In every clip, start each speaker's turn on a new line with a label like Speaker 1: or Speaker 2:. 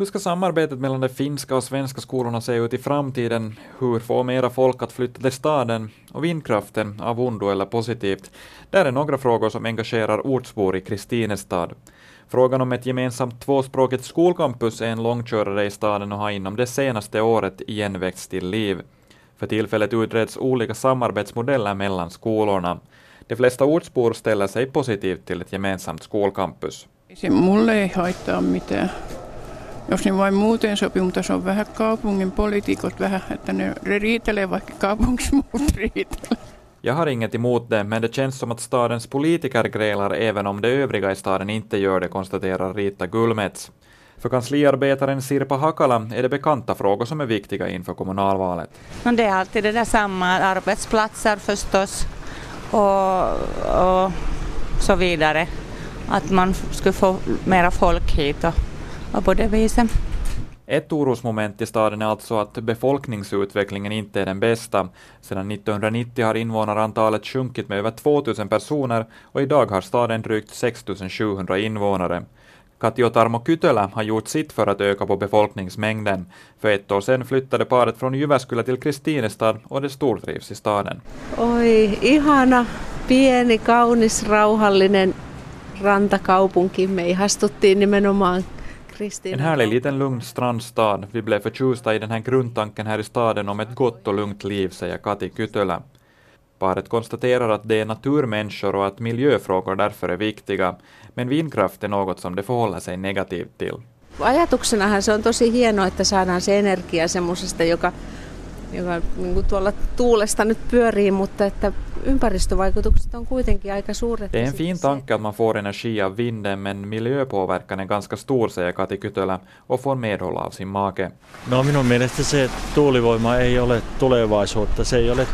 Speaker 1: Hur ska samarbetet mellan de finska och svenska skolorna se ut i framtiden? Hur få mera folk att flytta till staden? Och vindkraften, av ondo eller positivt? Där är några frågor som engagerar ortsbor i Kristinestad. Frågan om ett gemensamt tvåspråkigt skolcampus är en långkörare i staden och har inom det senaste året igen väckts till liv. För tillfället utreds olika samarbetsmodeller mellan skolorna. De flesta ortsbor ställer sig positivt till ett gemensamt skolcampus.
Speaker 2: Mulle ei haittaa mitään. Jos ne vain muuten sopii, mutta se on vähän kaupungin poliitikot vähän, että ne riitelee vaikka kaupungissa muut riitelee.
Speaker 1: Jag har inget emot det, men det känns som att stadens politiker grälar även om de övriga i staden inte gör det, konstaterar Rita Gullmets. För kansliarbetaren Sirpa Hakala är det bekanta frågor som är viktiga inför kommunalvalet.
Speaker 3: Det är alltid det där samma, arbetsplatser förstås och, och så vidare. Att man skulle få mera folk hit och, och på det viset.
Speaker 1: Ett orosmoment i staden är alltså att befolkningsutvecklingen inte är den bästa. Sedan 1990 har invånarantalet sjunkit med över 2000 personer och idag har staden drygt 6700 invånare. Kati och Tarmo Kytölä har gjort sitt för att öka på befolkningsmängden. För ett år sedan flyttade paret från Jyväskylä till Kristinestad och det stortrivs i staden.
Speaker 4: Oi, ihana, pieni, kaunis, rauhallinen rantakaupunki. Me ihastuttiin nimenomaan
Speaker 1: en härlig liten lugn strandstad. Vi blev förtjusta i den här grundtanken här i staden om ett gott och lugnt liv, säger Kati Kytölä. Paret konstaterar att de är naturmänniskor och att miljöfrågor därför är viktiga, men vindkraft är något som de förhåller sig negativt till.
Speaker 4: Ajatuksenahan se on tosi hienoa, että saadaan se energia semmoisesta, joka joka niin kuin tuolla tuulesta nyt pyörii, mutta että ympäristövaikutukset on kuitenkin aika suuret.
Speaker 1: Det är en fin tanke att man får energi av vinden, men miljöpåverkan är ganska stor, säger Kati Kytölä och får medhåll av sin make.
Speaker 5: No minun mielestä se tuulivoima ei ole tulevaisuutta, se ei ole,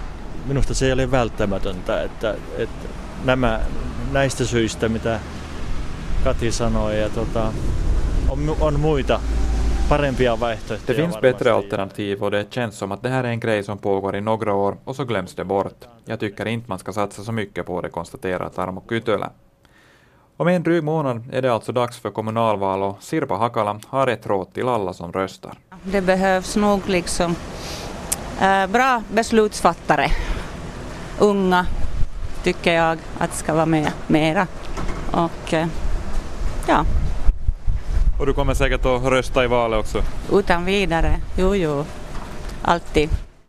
Speaker 5: minusta se ei ole välttämätöntä, että, että nämä, näistä syistä, mitä Kati sanoi, ja tota, on, on muita parempia vaihtoehtoja.
Speaker 1: Det finns bättre alternativ och det känns som att det här är en grej som pågår i några år och så glöms det bort. Jag tycker inte man ska satsa så mycket på det, konstaterar Tarmo Kytölä. Om en dryg månad är det alltså dags för kommunalval och Sirpa Hakala har ett råd till alla som röstar.
Speaker 3: Det behövs nog liksom äh, bra beslutsfattare. Unga tycker jag att ska vara med mera. Och äh, ja,
Speaker 1: och du kommer säkert att rösta i valet också?
Speaker 3: Utan vidare, jo jo, alltid.